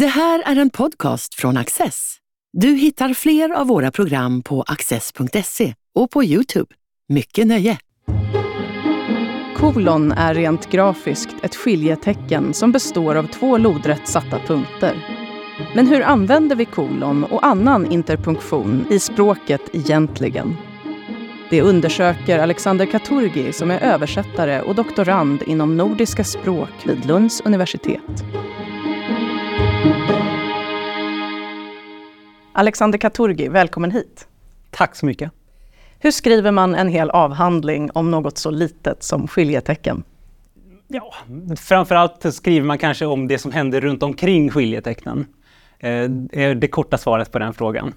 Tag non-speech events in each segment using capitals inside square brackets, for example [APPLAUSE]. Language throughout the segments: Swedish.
Det här är en podcast från Access. Du hittar fler av våra program på access.se och på Youtube. Mycket nöje! Kolon är rent grafiskt ett skiljetecken som består av två lodrätt satta punkter. Men hur använder vi kolon och annan interpunktion i språket egentligen? Det undersöker Alexander Katurgi som är översättare och doktorand inom nordiska språk vid Lunds universitet. Alexander Katurgi, välkommen hit. Tack så mycket. Hur skriver man en hel avhandling om något så litet som skiljetecken? Ja, framförallt skriver man kanske om det som händer runt omkring skiljetecknen. Eh, är det korta svaret på den frågan.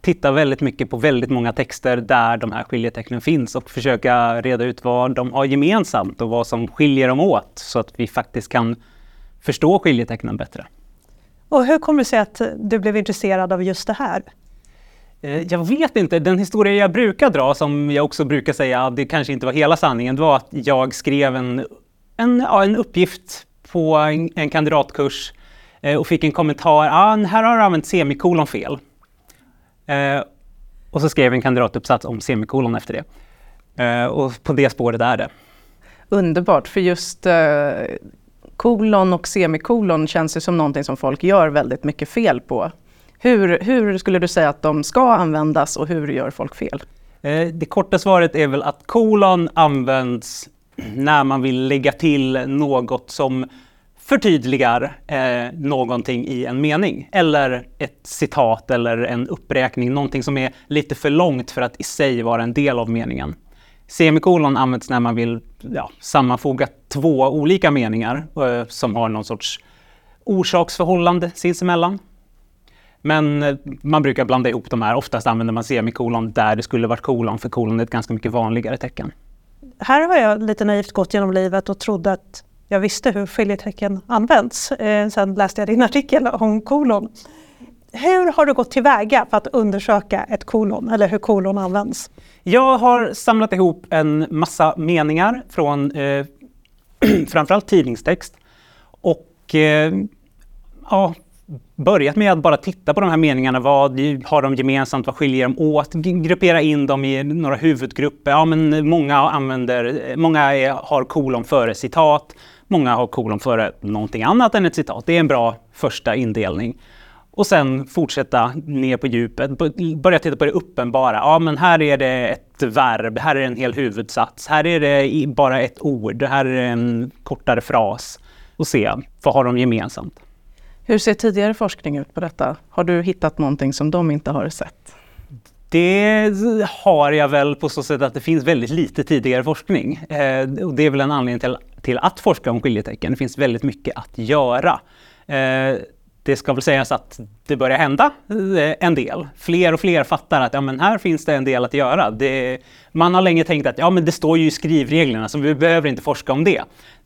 Titta väldigt mycket på väldigt många texter där de här skiljetecknen finns och försöka reda ut vad de har gemensamt och vad som skiljer dem åt så att vi faktiskt kan förstå skiljetecknen bättre. Och hur kommer det sig att du blev intresserad av just det här? Eh, jag vet inte. Den historia jag brukar dra, som jag också brukar säga, det kanske inte var hela sanningen, det var att jag skrev en, en, ja, en uppgift på en, en kandidatkurs eh, och fick en kommentar. Ah, här har du använt semikolon fel. Eh, och så skrev jag en kandidatuppsats om semikolon efter det. Eh, och på det spåret är det. Underbart, för just eh, kolon och semikolon känns ju som någonting som folk gör väldigt mycket fel på. Hur, hur skulle du säga att de ska användas och hur gör folk fel? Eh, det korta svaret är väl att kolon används när man vill lägga till något som förtydligar eh, någonting i en mening. Eller ett citat eller en uppräkning, någonting som är lite för långt för att i sig vara en del av meningen. Semikolon används när man vill ja, sammanfoga två olika meningar eh, som har någon sorts orsaksförhållande sinsemellan. Men eh, man brukar blanda ihop de här. Oftast använder man semikolon där det skulle varit kolon, för kolon är ett ganska mycket vanligare tecken. Här har jag lite naivt gått genom livet och trodde att jag visste hur skiljetecken används. Eh, sen läste jag din artikel om kolon. Hur har du gått tillväga för att undersöka ett kolon eller hur kolon används? Jag har samlat ihop en massa meningar från eh, [CLEARS THROAT] framförallt tidningstext och eh, ja, börjat med att bara titta på de här meningarna. Vad har de gemensamt? Vad skiljer dem åt? Gruppera in dem i några huvudgrupper. Ja, men många, använder, många är, har kolon före citat. Många har kolon före någonting annat än ett citat. Det är en bra första indelning. Och sen fortsätta ner på djupet, börja titta på det uppenbara. Ja, men här är det ett verb, här är en hel huvudsats, här är det bara ett ord, här är det en kortare fras. Och se, vad har de gemensamt? Hur ser tidigare forskning ut på detta? Har du hittat någonting som de inte har sett? Det har jag väl på så sätt att det finns väldigt lite tidigare forskning. Eh, och det är väl en anledning till, till att forska om skiljetecken. Det finns väldigt mycket att göra. Eh, det ska väl sägas att det börjar hända eh, en del. Fler och fler fattar att ja, men här finns det en del att göra. Det, man har länge tänkt att ja, men det står ju i skrivreglerna så vi behöver inte forska om det.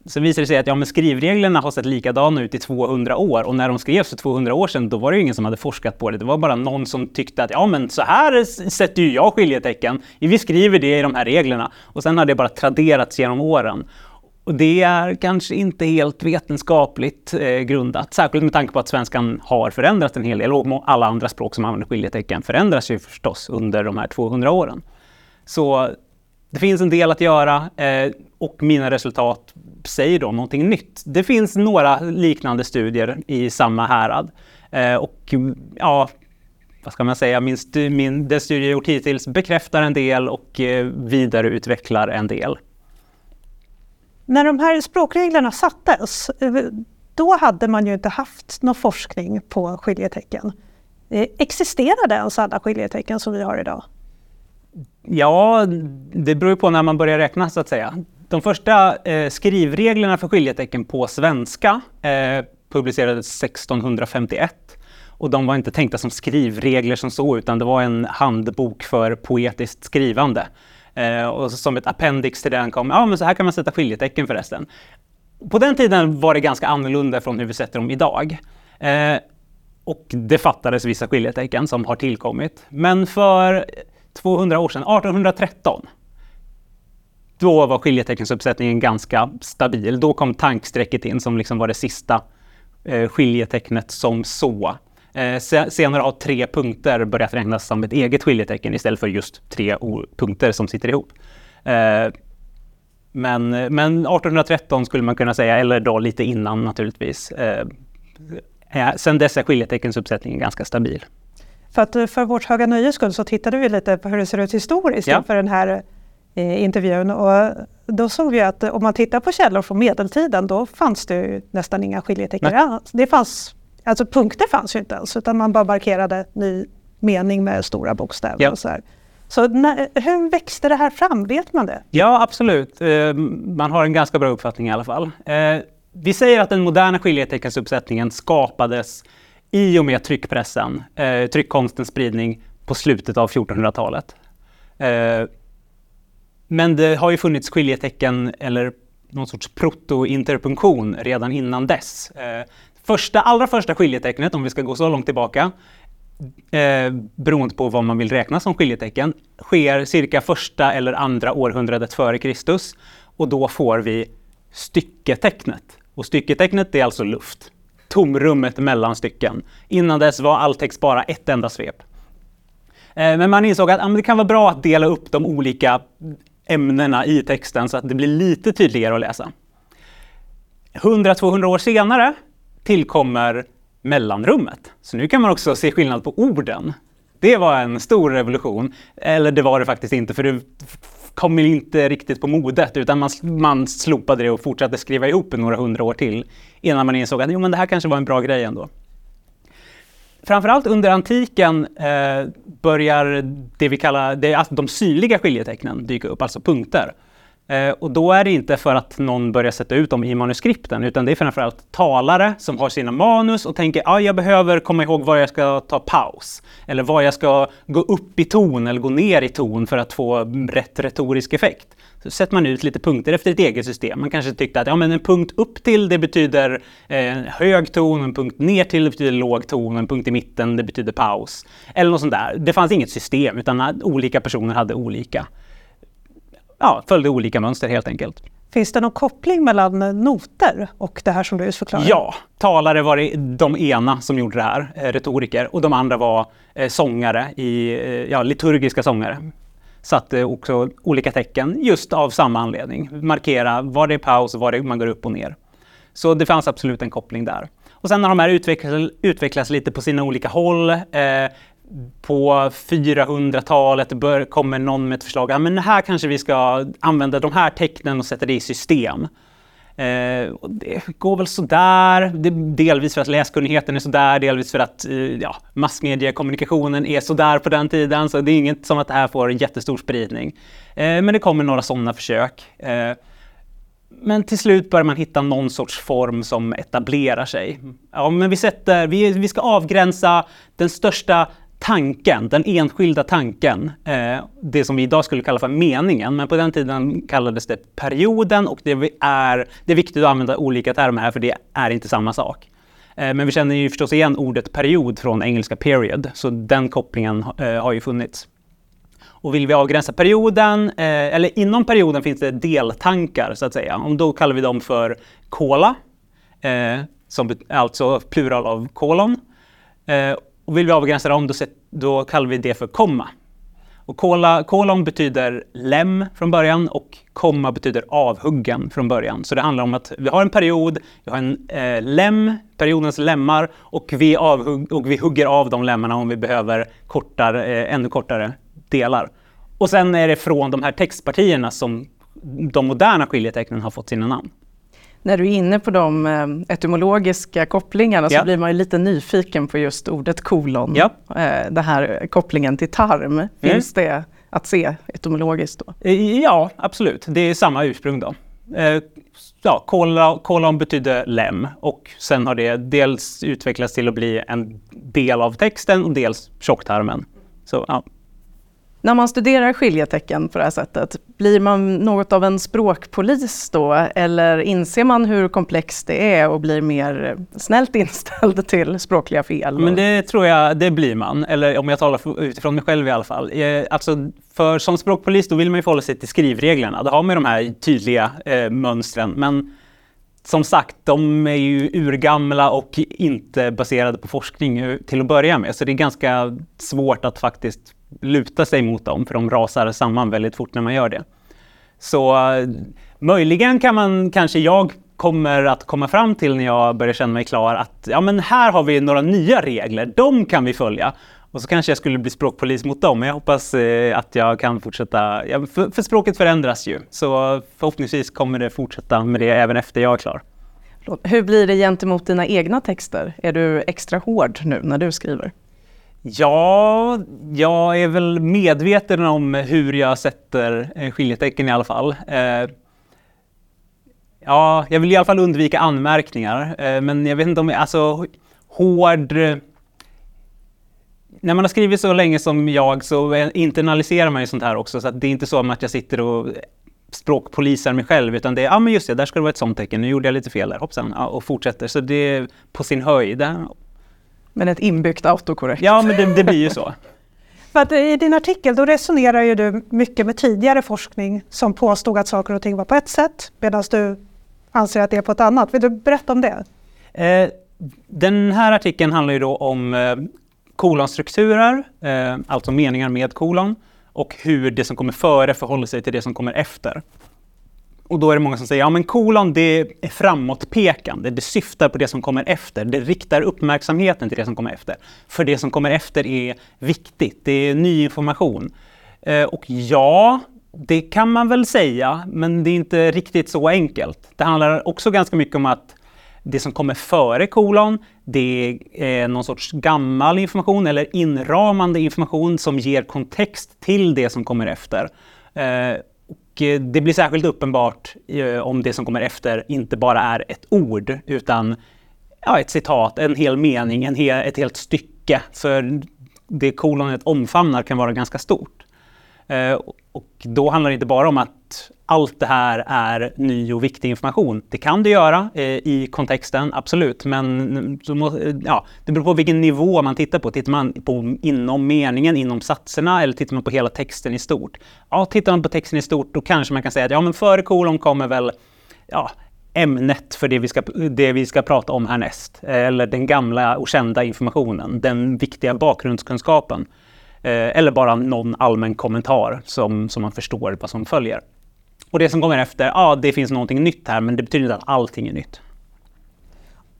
Sen visar det sig att ja, men skrivreglerna har sett likadana ut i 200 år och när de skrevs för 200 år sedan då var det ingen som hade forskat på det. Det var bara någon som tyckte att ja men så här sätter ju jag skiljetecken. Vi skriver det i de här reglerna och sen har det bara traderats genom åren. Och det är kanske inte helt vetenskapligt eh, grundat, särskilt med tanke på att svenskan har förändrats en hel del och alla andra språk som använder skiljetecken förändras ju förstås under de här 200 åren. Så det finns en del att göra eh, och mina resultat säger då någonting nytt. Det finns några liknande studier i samma härad. Eh, och ja, vad ska man säga, min, min, den studie jag gjort hittills bekräftar en del och eh, vidareutvecklar en del. När de här språkreglerna sattes, eh, då hade man ju inte haft någon forskning på skiljetecken. Eh, existerade ens alla skiljetecken som vi har idag? Ja, det beror på när man börjar räkna så att säga. De första eh, skrivreglerna för skiljetecken på svenska eh, publicerades 1651 och de var inte tänkta som skrivregler som så, utan det var en handbok för poetiskt skrivande. Eh, och som ett appendix till den kom, ja men så här kan man sätta skiljetecken förresten. På den tiden var det ganska annorlunda från hur vi sätter dem idag. Eh, och det fattades vissa skiljetecken som har tillkommit. Men för 200 år sedan, 1813, då var skiljeteckensuppsättningen ganska stabil. Då kom tankstrecket in som liksom var det sista eh, skiljetecknet som så. Eh, senare har tre punkter börjat räknas som ett eget skiljetecken istället för just tre punkter som sitter ihop. Eh, men, men 1813 skulle man kunna säga, eller då lite innan naturligtvis. Eh, sen dess är skiljeteckensuppsättningen ganska stabil. För, att, för vårt höga nöjes skull så tittade vi lite på hur det ser ut historiskt ja. inför den här intervjun. Och då såg vi att om man tittar på källor från medeltiden då fanns det nästan inga skiljetecken alls. Det fanns, alltså punkter fanns ju inte ens utan man bara markerade ny mening med stora bokstäver. Ja. Och så här. Så när, hur växte det här fram? Vet man det? Ja, absolut. Eh, man har en ganska bra uppfattning i alla fall. Eh, vi säger att den moderna skiljeteckensuppsättningen skapades i och med tryckpressen, eh, tryckkonstens spridning på slutet av 1400-talet. Men det har ju funnits skiljetecken eller någon sorts protointerpunktion redan innan dess. Första, allra första skiljetecknet, om vi ska gå så långt tillbaka, eh, beroende på vad man vill räkna som skiljetecken, sker cirka första eller andra århundradet före Kristus. Och då får vi stycketecknet. Och stycketecknet är alltså luft. Tomrummet mellan stycken. Innan dess var all text bara ett enda svep. Eh, men man insåg att ja, det kan vara bra att dela upp de olika ämnena i texten så att det blir lite tydligare att läsa. 100-200 år senare tillkommer mellanrummet. Så nu kan man också se skillnad på orden. Det var en stor revolution. Eller det var det faktiskt inte, för det kom inte riktigt på modet, utan man, man slopade det och fortsatte skriva ihop några hundra år till innan man insåg att jo, men det här kanske var en bra grej ändå. Framförallt under antiken eh, börjar det vi kallar det, alltså de synliga skiljetecknen dyka upp, alltså punkter. Eh, och då är det inte för att någon börjar sätta ut dem i manuskripten, utan det är framförallt talare som har sina manus och tänker att ah, jag behöver komma ihåg var jag ska ta paus. Eller var jag ska gå upp i ton eller gå ner i ton för att få rätt retorisk effekt. Så sätter man ut lite punkter efter ett eget system. Man kanske tyckte att ja, men en punkt upp till det betyder eh, hög ton, en punkt ner till det betyder låg ton, en punkt i mitten det betyder paus. Eller något sånt där. Det fanns inget system utan olika personer hade olika ja, följde olika mönster helt enkelt. Finns det någon koppling mellan noter och det här som du just förklarade? Ja, talare var det de ena som gjorde det här, eh, retoriker, och de andra var eh, sångare, i, eh, ja, liturgiska sångare. Satte också olika tecken just av samma anledning. Markera var det är paus och var det man går upp och ner. Så det fanns absolut en koppling där. Och sen när de här utvecklas, utvecklas lite på sina olika håll, eh, på 400-talet kommer någon med ett förslag, ja, men här kanske vi ska använda de här tecknen och sätta det i system. Eh, och det går väl sådär, det, delvis för att läskunnigheten är sådär, delvis för att eh, ja, massmediekommunikationen är sådär på den tiden, så det är inget som att det här får en jättestor spridning. Eh, men det kommer några sådana försök. Eh, men till slut börjar man hitta någon sorts form som etablerar sig. Ja, men vi, sätter, vi, vi ska avgränsa den största tanken, den enskilda tanken, eh, det som vi idag skulle kalla för meningen, men på den tiden kallades det perioden och det är, det är viktigt att använda olika termer här för det är inte samma sak. Eh, men vi känner ju förstås igen ordet period från engelska period, så den kopplingen eh, har ju funnits. Och vill vi avgränsa perioden, eh, eller inom perioden finns det deltankar så att säga. Och då kallar vi dem för kola, eh, som alltså plural av kolon. Eh, och vill vi avgränsa dem, då, då kallar vi det för komma. Och kola, kolon betyder lem från början och komma betyder avhuggen från början. Så det handlar om att vi har en period, vi har en eh, lem, periodens lemmar, och vi, avhugg, och vi hugger av de lemmarna om vi behöver kortare, eh, ännu kortare delar. Och sen är det från de här textpartierna som de moderna skiljetecknen har fått sina namn. När du är inne på de eh, etymologiska kopplingarna ja. så blir man ju lite nyfiken på just ordet kolon. Ja. Eh, den här kopplingen till tarm. Finns mm. det att se etymologiskt då? Eh, ja, absolut. Det är samma ursprung då. Ja, kolon betyder lem och sen har det dels utvecklats till att bli en del av texten och dels tjocktarmen. Så, ja. När man studerar skiljetecken på det här sättet, blir man något av en språkpolis då? Eller inser man hur komplext det är och blir mer snällt [LAUGHS] inställd till språkliga fel? Men det tror jag, det blir man. Eller om jag talar utifrån mig själv i alla fall. Eh, alltså, för som språkpolis då vill man ju förhålla sig till skrivreglerna. Då har man de här tydliga eh, mönstren. Men som sagt, de är ju urgamla och inte baserade på forskning till att börja med. Så det är ganska svårt att faktiskt luta sig mot dem, för de rasar samman väldigt fort när man gör det. Så eh, möjligen kan man, kanske jag kommer att komma fram till när jag börjar känna mig klar att ja, men här har vi några nya regler, de kan vi följa. Och så kanske jag skulle bli språkpolis mot dem, men jag hoppas eh, att jag kan fortsätta. Ja, för, för, språket förändras ju, så förhoppningsvis kommer det fortsätta med det även efter jag är klar. Hur blir det gentemot dina egna texter? Är du extra hård nu när du skriver? Ja, jag är väl medveten om hur jag sätter eh, skiljetecken i alla fall. Eh, ja, jag vill i alla fall undvika anmärkningar, eh, men jag vet inte om jag, alltså hård när man har skrivit så länge som jag så internaliserar man ju sånt här också. Så det är inte så att jag sitter och språkpolisar mig själv, utan det är, ja ah, men just det, där ska det vara ett sånt tecken, nu gjorde jag lite fel där, hoppsan, ja, och fortsätter. Så det är på sin höjd. Men ett inbyggt autokorrekt. Ja, men det, det blir ju så. [LAUGHS] För att I din artikel då resonerar ju du mycket med tidigare forskning som påstod att saker och ting var på ett sätt, medan du anser att det är på ett annat. Vill du berätta om det? Eh, den här artikeln handlar ju då om eh, kolonstrukturer, eh, alltså meningar med kolon, och hur det som kommer före förhåller sig till det som kommer efter. Och då är det många som säger, ja men kolon det är framåtpekande, det syftar på det som kommer efter, det riktar uppmärksamheten till det som kommer efter. För det som kommer efter är viktigt, det är ny information. Eh, och ja, det kan man väl säga, men det är inte riktigt så enkelt. Det handlar också ganska mycket om att det som kommer före kolon, det är eh, någon sorts gammal information eller inramande information som ger kontext till det som kommer efter. Eh, och eh, det blir särskilt uppenbart eh, om det som kommer efter inte bara är ett ord utan ja, ett citat, en hel mening, en hel, ett helt stycke. För det kolonet omfamnar kan vara ganska stort. Eh, och då handlar det inte bara om att allt det här är ny och viktig information. Det kan det göra eh, i kontexten, absolut, men må, eh, ja, det beror på vilken nivå man tittar på. Tittar man på inom meningen, inom satserna eller tittar man på hela texten i stort? Ja, tittar man på texten i stort då kanske man kan säga att ja, men före kolon kommer väl ja, ämnet för det vi, ska, det vi ska prata om härnäst. Eh, eller den gamla och kända informationen, den viktiga bakgrundskunskapen. Eh, eller bara någon allmän kommentar som, som man förstår vad som följer. Och det som kommer efter, ja det finns någonting nytt här men det betyder inte att allting är nytt.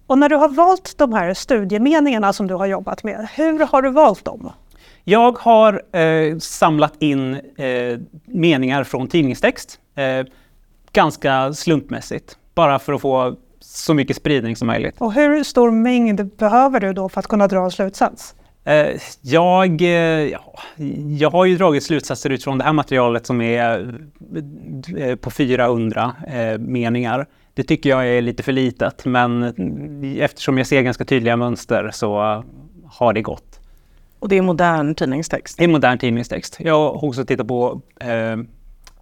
Och när du har valt de här studiemeningarna som du har jobbat med, hur har du valt dem? Jag har eh, samlat in eh, meningar från tidningstext eh, ganska slumpmässigt, bara för att få så mycket spridning som möjligt. Och hur stor mängd behöver du då för att kunna dra en slutsats? Eh, jag, eh, ja, jag har ju dragit slutsatser utifrån det här materialet som är eh, på 400 meningar. Det tycker jag är lite för litet, men eftersom jag ser ganska tydliga mönster så har det gått. Och det är modern tidningstext? Det är modern tidningstext. Jag har också tittat på eh,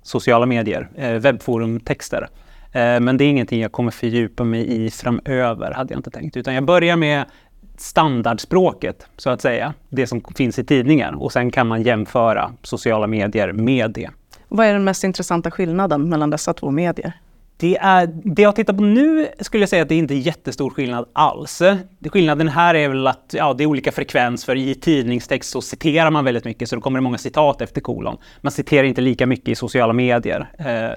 sociala medier, eh, webbforumtexter. Eh, men det är ingenting jag kommer fördjupa mig i framöver, hade jag inte tänkt. Utan jag börjar med standardspråket, så att säga. Det som finns i tidningar. Och sen kan man jämföra sociala medier med det. Vad är den mest intressanta skillnaden mellan dessa två medier? Det, är, det jag tittar på nu skulle jag säga att det är inte är jättestor skillnad alls. Skillnaden här är väl att ja, det är olika frekvens, för i tidningstext så citerar man väldigt mycket, så då kommer det många citat efter kolon. Man citerar inte lika mycket i sociala medier. Eh,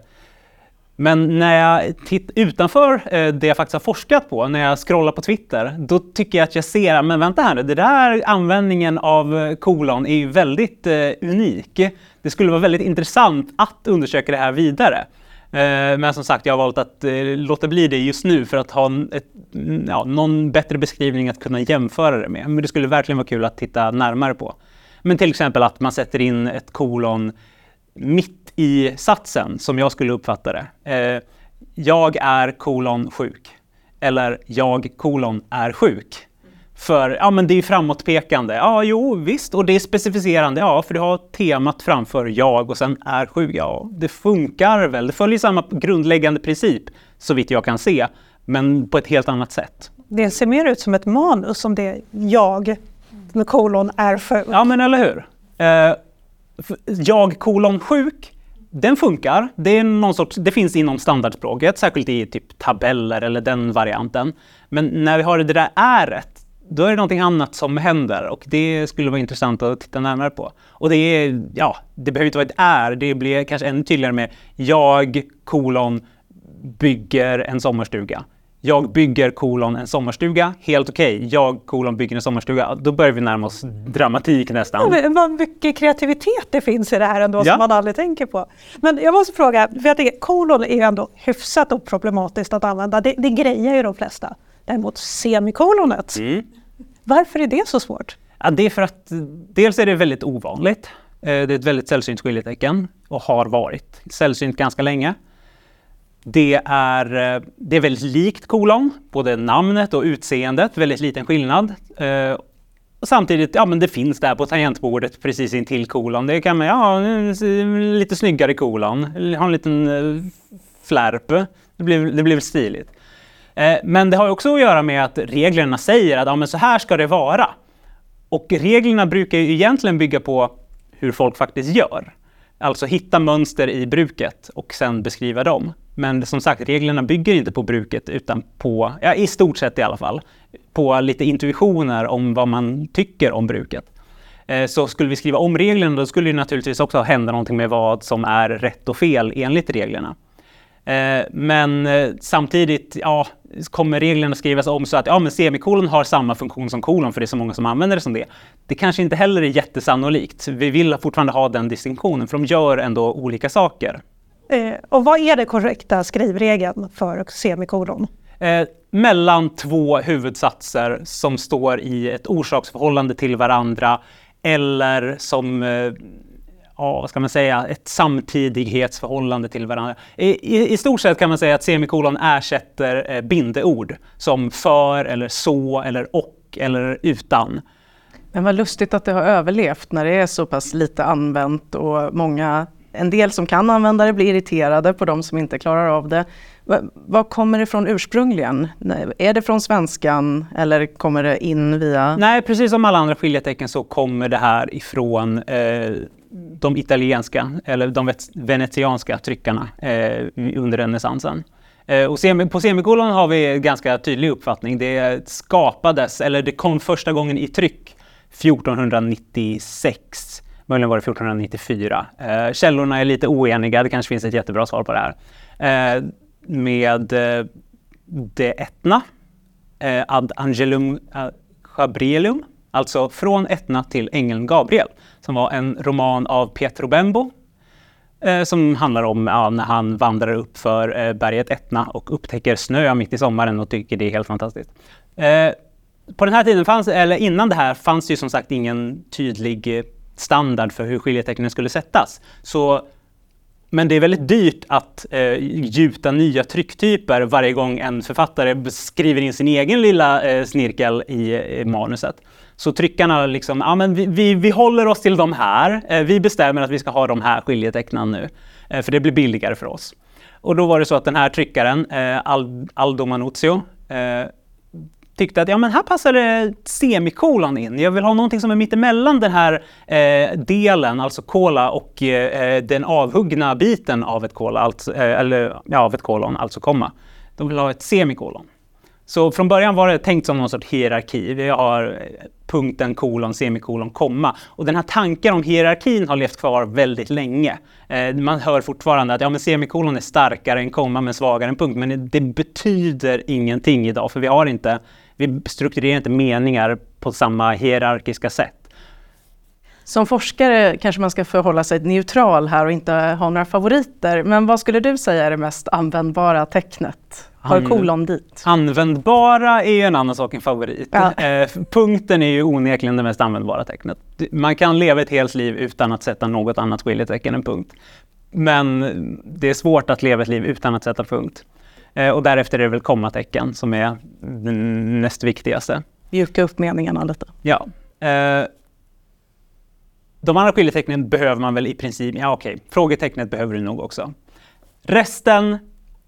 men när jag tittar utanför eh, det jag faktiskt har forskat på, när jag scrollar på Twitter, då tycker jag att jag ser, men vänta här nu, det där användningen av eh, kolon är ju väldigt eh, unik. Det skulle vara väldigt intressant att undersöka det här vidare. Eh, men som sagt, jag har valt att eh, låta bli det just nu för att ha ett, ja, någon bättre beskrivning att kunna jämföra det med. Men det skulle verkligen vara kul att titta närmare på. Men till exempel att man sätter in ett kolon mitt i satsen, som jag skulle uppfatta det. Eh, jag är kolon sjuk. Eller jag kolon är sjuk. För ja, men det är framåtpekande. Ja, jo, visst. Och det är specificerande. Ja, för du har temat framför jag och sen är sjuk. Ja, det funkar väl. Det följer samma grundläggande princip, så vitt jag kan se. Men på ett helt annat sätt. Det ser mer ut som ett manus som det jag med kolon är sjuk. Ja, men eller hur. Eh, jag kolon sjuk den funkar. Det, är någon sorts, det finns inom standardspråket, särskilt i typ tabeller eller den varianten. Men när vi har det där äret, då är det någonting annat som händer och det skulle vara intressant att titta närmare på. Och det är, ja, det behöver inte vara ett är, det blir kanske ännu tydligare med jag, kolon, bygger en sommarstuga. Jag bygger kolon en sommarstuga, helt okej. Okay. Jag kolon bygger en sommarstuga. Då börjar vi närma oss dramatik nästan. Ja, vad mycket kreativitet det finns i det här ändå ja. som man aldrig tänker på. Men jag måste fråga, för jag tänker kolon är ju ändå hyfsat oproblematiskt att använda. Det, det grejer ju de flesta. Däremot semikolonet, mm. varför är det så svårt? Ja, det är för att dels är det väldigt ovanligt. Eh, det är ett väldigt sällsynt skiljetecken och har varit sällsynt ganska länge. Det är, eh, det är väldigt likt kolon, både namnet och utseendet, väldigt liten skillnad. Eh, och samtidigt, ja men det finns där på tangentbordet precis intill kolon. Det kan man, ja, lite snyggare kolon, ha en liten eh, flärp. Det blir, det blir stiligt. Eh, men det har också att göra med att reglerna säger att ja, men så här ska det vara. Och reglerna brukar ju egentligen bygga på hur folk faktiskt gör. Alltså hitta mönster i bruket och sen beskriva dem. Men som sagt, reglerna bygger inte på bruket utan på, ja, i stort sett i alla fall, på lite intuitioner om vad man tycker om bruket. Eh, så skulle vi skriva om reglerna, då skulle det naturligtvis också hända någonting med vad som är rätt och fel enligt reglerna. Eh, men eh, samtidigt ja, kommer reglerna skrivas om så att ja, men semikolon har samma funktion som kolon för det är så många som använder det som det. Det kanske inte heller är jättesannolikt. Vi vill fortfarande ha den distinktionen för de gör ändå olika saker. Eh, och vad är den korrekta skrivregeln för semikolon? Eh, mellan två huvudsatser som står i ett orsaksförhållande till varandra eller som eh, ja, vad ska man säga, ett samtidighetsförhållande till varandra. I, i, I, stort sett kan man säga att semikolon ersätter eh, bindeord som för eller så eller och eller utan. Men vad lustigt att det har överlevt när det är så pass lite använt och många, en del som kan använda det blir irriterade på de som inte klarar av det. Vad kommer det ifrån ursprungligen? Är det från svenskan eller kommer det in via? Nej, precis som alla andra skiljetecken så kommer det här ifrån eh, de italienska eller de venetianska tryckarna eh, under renässansen. Eh, och semi, på semikolon har vi en ganska tydlig uppfattning. Det skapades, eller det kom första gången i tryck 1496. Möjligen var det 1494. Eh, källorna är lite oeniga, det kanske finns ett jättebra svar på det här. Eh, med eh, De Etna, eh, Ad Angelum eh, Gabrielum, alltså Från Etna till ängeln Gabriel som var en roman av Pietro Bembo eh, som handlar om ja, när han vandrar upp för eh, berget Etna och upptäcker snö mitt i sommaren och tycker det är helt fantastiskt. Eh, på den här tiden, fanns, eller innan det här, fanns det ju som sagt ingen tydlig eh, standard för hur skiljetecknen skulle sättas. Så men det är väldigt dyrt att eh, gjuta nya trycktyper varje gång en författare skriver in sin egen lilla eh, snirkel i, i manuset. Så tryckarna liksom, ja men vi, vi, vi håller oss till de här. Eh, vi bestämmer att vi ska ha de här skiljetecknen nu. Eh, för det blir billigare för oss. Och då var det så att den här tryckaren, eh, Aldo Manuzio, tyckte att ja, men här passar det semikolon in. Jag vill ha någonting som är mittemellan den här eh, delen, alltså kola, och eh, den avhuggna biten av ett kola, alltså, eh, eller ja, av ett kolon, alltså komma. De vill ha ett semikolon. Så från början var det tänkt som någon sorts hierarki. Vi har eh, punkten, kolon, semikolon, komma. Och den här tanken om hierarkin har levt kvar väldigt länge. Eh, man hör fortfarande att ja, men semikolon är starkare än komma men svagare än punkt. Men det betyder ingenting idag för vi har inte, vi strukturerar inte meningar på samma hierarkiska sätt. Som forskare kanske man ska förhålla sig neutral här och inte ha några favoriter. Men vad skulle du säga är det mest användbara tecknet? Har kolon dit? Användbara är ju en annan sak än favorit. Ja. [LAUGHS] Eh, punkten är ju onekligen det mest användbara tecknet. Man kan leva ett helt liv utan att sätta något annat skiljetecken än punkt. Men det är svårt att leva ett liv utan att sätta punkt. Eh, och därefter är det väl kommatecken som är det näst viktigaste. Mjuka upp meningarna lite. Ja. Eh, de andra skiljetecknen behöver man väl i princip, ja okej, okay. frågetecknet behöver du nog också. Resten,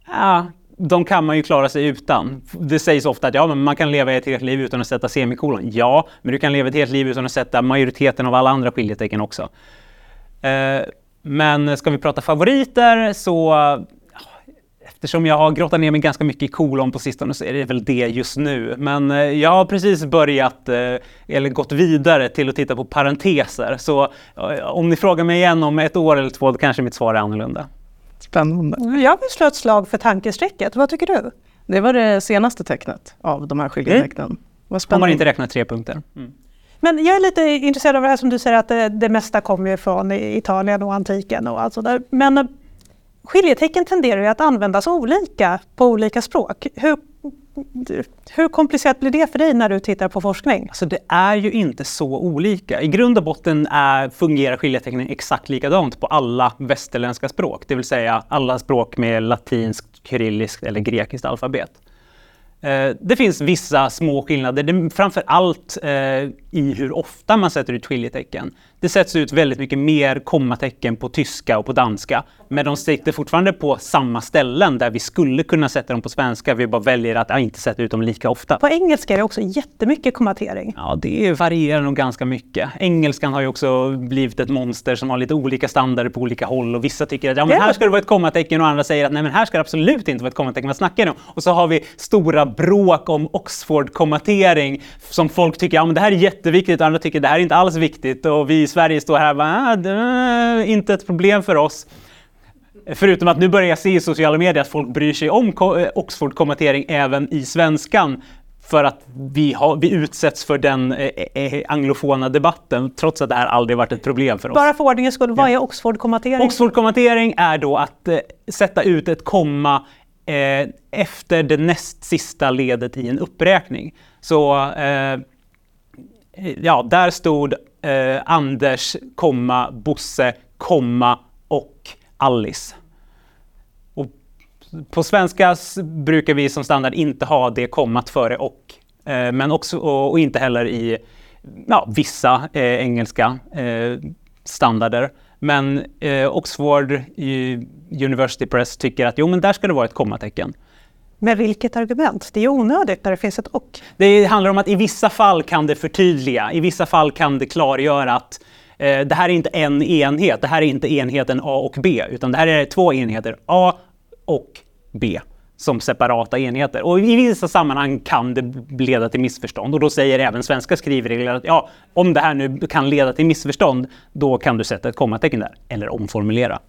ja, de kan man ju klara sig utan. Det sägs ofta att ja, men man kan leva ett helt liv utan att sätta semikolon. Ja, men du kan leva ett helt liv utan att sätta majoriteten av alla andra skiljetecken också. Eh, Men ska vi prata favoriter så Eftersom jag har grottat ner mig ganska mycket i kolon på sistone så är det väl det just nu. Men eh, jag har precis börjat, eh, eller gått vidare till att titta på parenteser. Så eh, om ni frågar mig igen om ett år eller två, då kanske mitt svar är annorlunda. Spännande. Jag vill slå ett slag för tankestrecket. Vad tycker du? Det var det senaste tecknet av de här skiljetecknen. Mm. Vad spännande. Om man inte räknar tre punkter. Mm. Men jag är lite intresserad av det här som du säger att det, det mesta kommer ju från Italien och antiken och allt sådär. Men skiljetecken tenderar ju att användas olika på olika språk. Hur, hur komplicerat blir det för dig när du tittar på forskning? Alltså det är ju inte så olika. I grund och botten är, fungerar skiljetecknen exakt likadant på alla västerländska språk, det vill säga alla språk med latinskt, kyrilliskt eller grekiskt alfabet. Eh, det finns vissa små skillnader, framför allt eh, i hur ofta man sätter ut skiljetecken. Det sätts ut väldigt mycket mer kommatecken på tyska och på danska, men de sitter fortfarande på samma ställen där vi skulle kunna sätta dem på svenska. Vi bara väljer att ja, inte sätta ut dem lika ofta. På engelska är det också jättemycket kommatering. Ja, det varierar nog ganska mycket. Engelskan har ju också blivit ett monster som har lite olika standarder på olika håll och vissa tycker att ja, men här ska det vara ett kommatecken och andra säger att nej, men här ska det absolut inte vara ett kommatecken. Vad snackar ni om? Och så har vi stora bråk om Oxford-kommatering som folk tycker ja, men det här är jätteviktigt och andra tycker det här är inte alls viktigt och vi i Sverige står här och bara, ah, det är inte ett problem för oss. Förutom att nu börjar jag se i sociala medier att folk bryr sig om eh, Oxford-kommatering även i svenskan för att vi, har, vi utsätts för den eh, eh, anglofona debatten trots att det här aldrig varit ett problem för oss. Bara för ordningens skull, vad är Oxford-kommatering? Oxford-kommatering är då att eh, sätta ut ett komma eh, efter det näst sista ledet i en uppräkning. Så eh, ja, där stod eh, Anders, komma, Bosse, komma och Alice. Och på svenska brukar vi som standard inte ha det kommat före och. Eh, men också, och, och, inte heller i ja, vissa eh, engelska eh, standarder. Men eh, Oxford eh, University Press tycker att jo, men där ska det vara ett kommatecken. Med vilket argument? Det är onödigt när det finns ett och. Det handlar om att i vissa fall kan det förtydliga, i vissa fall kan det klargöra att eh, det här är inte en enhet, det här är inte enheten A och B, utan det här är två enheter, A och B som separata enheter. Och i vissa sammanhang kan det leda till missförstånd och då säger även svenska skrivregler att ja, om det här nu kan leda till missförstånd, då kan du sätta ett kommatecken där eller omformulera.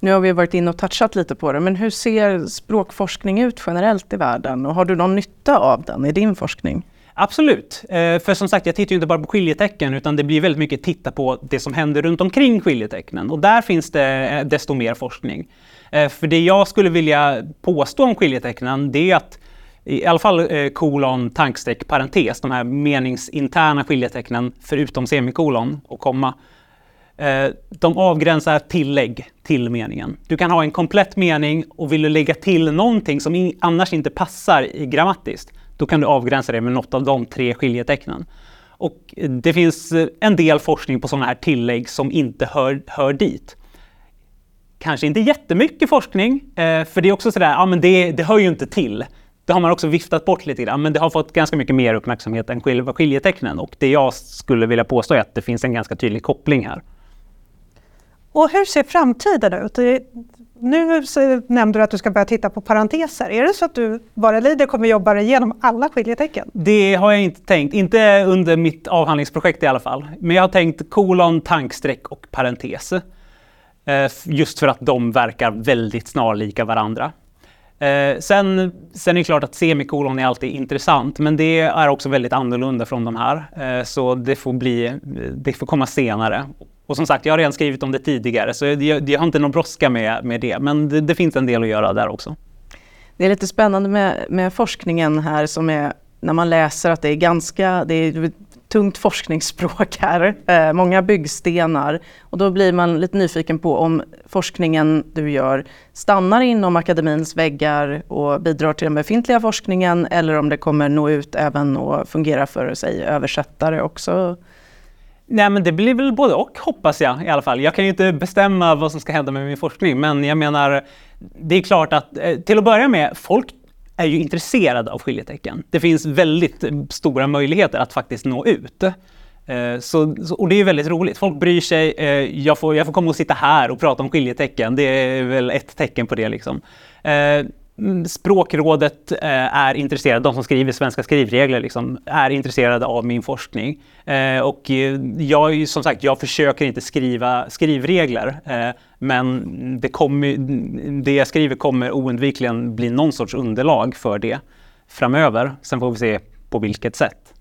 Nu har vi varit inne och touchat lite på det, men hur ser språkforskning ut generellt i världen och har du någon nytta av den i din forskning? Absolut, eh, för som sagt jag tittar ju inte bara på skiljetecken utan det blir väldigt mycket titta på det som händer runt omkring skiljetecknen och där finns det eh, desto mer forskning. Eh, för det jag skulle vilja påstå om skiljetecknen det är att i alla fall kolon, tankstreck, parentes, de här meningsinterna skiljetecknen förutom semikolon och komma, Eh, de avgränsar tillägg till meningen. Du kan ha en komplett mening och vill du lägga till någonting som annars inte passar i grammatiskt, då kan du avgränsa det med något av de tre skiljetecknen. Och eh, det finns eh, en del forskning på sådana här tillägg som inte hör, hör dit. Kanske inte jättemycket forskning, för det är också sådär, ja men det, det hör ju inte till. Det har man också viftat bort lite grann, men det har fått ganska mycket mer uppmärksamhet än själva skiljetecknen. Och det jag skulle vilja påstå är att det finns en ganska tydlig koppling här. Och hur ser framtiden ut? Nu nämnde du att du ska börja titta på parenteser. Är det så att du bara lider kommer jobba igenom alla skiljetecken? Det har jag inte tänkt, inte under mitt avhandlingsprojekt i alla fall. Men jag har tänkt kolon, tankstreck och parentes. Eh, just för att de verkar väldigt snarlika varandra. Eh, sen, sen är det klart att semikolon är alltid intressant, men det är också väldigt annorlunda från de här. Eh, så det får, bli, det får komma senare. Och som sagt, jag har redan skrivit om det tidigare, så jag, jag har inte någon brådska med, med det. Men det, det, finns en del att göra där också. Det är lite spännande med, med forskningen här som är när man läser att det är ganska, det är tungt forskningsspråk här, eh, många byggstenar. Och då blir man lite nyfiken på om forskningen du gör stannar inom akademins väggar och bidrar till den befintliga forskningen eller om det kommer nå ut även och fungera för sig översättare också. Nej, men det blir väl både och hoppas jag i alla fall. Jag kan ju inte bestämma vad som ska hända med min forskning, men jag menar, det är klart att eh, till att börja med, folk är ju intresserade av skiljetecken. Det finns väldigt eh, stora möjligheter att faktiskt nå ut. Eh, så, och det är väldigt roligt. Folk bryr sig. Jag, får, jag får komma och sitta här och prata om skiljetecken. Det är väl ett tecken på det. Liksom. Mm, eh, Språkrådet är intresserade, de som skriver svenska skrivregler, liksom, är intresserade av min forskning. Eh, och eh, jag, som sagt, jag försöker inte skriva skrivregler, eh, men det, kommer, det jag skriver kommer oundvikligen bli någon sorts underlag för det framöver. Sen får vi se på vilket sätt.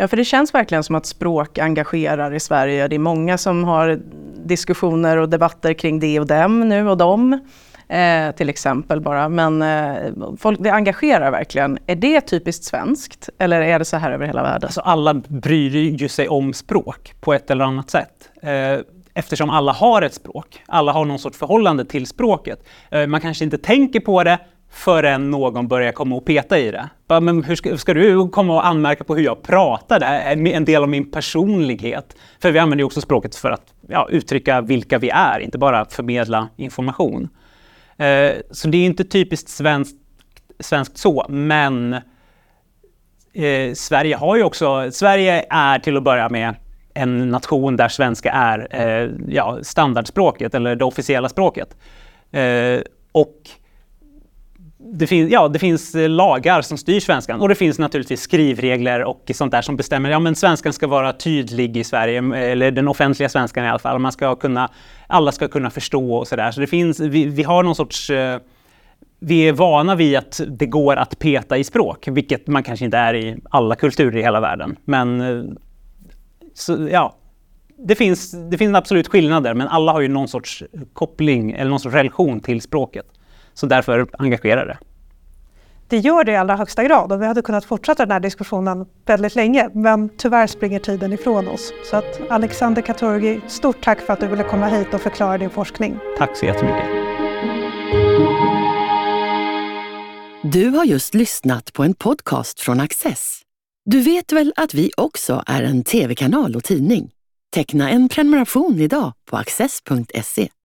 Ja, för det känns verkligen som att språk engagerar i Sverige. Det är många som har diskussioner och debatter kring det och dem nu och dem. Eh, till exempel bara. Men eh, folk, det engagerar verkligen. Är det typiskt svenskt eller är det så här över hela världen? Alltså alla bryr ju sig om språk på ett eller annat sätt. Eh, eftersom alla har ett språk. Alla har någon sorts förhållande till språket. Eh, man kanske inte tänker på det, förrän någon börjar komma och peta i det. Men hur ska, ska, du komma och anmärka på hur jag pratar? Det är en del av min personlighet. För vi använder ju också språket för att ja, uttrycka vilka vi är, inte bara förmedla information. Eh, så det är inte typiskt svenskt, svenskt så, men eh, Sverige har ju också, Sverige är till att börja med en nation där svenska är eh, ja, standardspråket eller det officiella språket. Eh, och det, fin ja, det finns eh, lagar som styr svenskan och det finns naturligtvis skrivregler och sånt där som bestämmer ja men svenskan ska vara tydlig i Sverige, eller den offentliga svenskan i alla fall. Man ska kunna, alla ska kunna förstå och sådär. Så det finns, vi, vi har någon sorts eh, vi är vana vid att det går att peta i språk, vilket man kanske inte är i alla kulturer i hela världen. Men eh, så, ja, det finns, det finns absolut skillnader, men alla har ju någon sorts koppling eller någon sorts relation till språket. Så därför engagerar det. Det gör det i allra högsta grad och vi hade kunnat fortsätta den här diskussionen väldigt länge men tyvärr springer tiden ifrån oss. Så att Alexander Katurgi, stort tack för att du ville komma hit och förklara din forskning. Tack så jättemycket. Du har just lyssnat på en podcast från Access. Du vet väl att vi också är en tv-kanal och tidning? Teckna en prenumeration idag på access.se.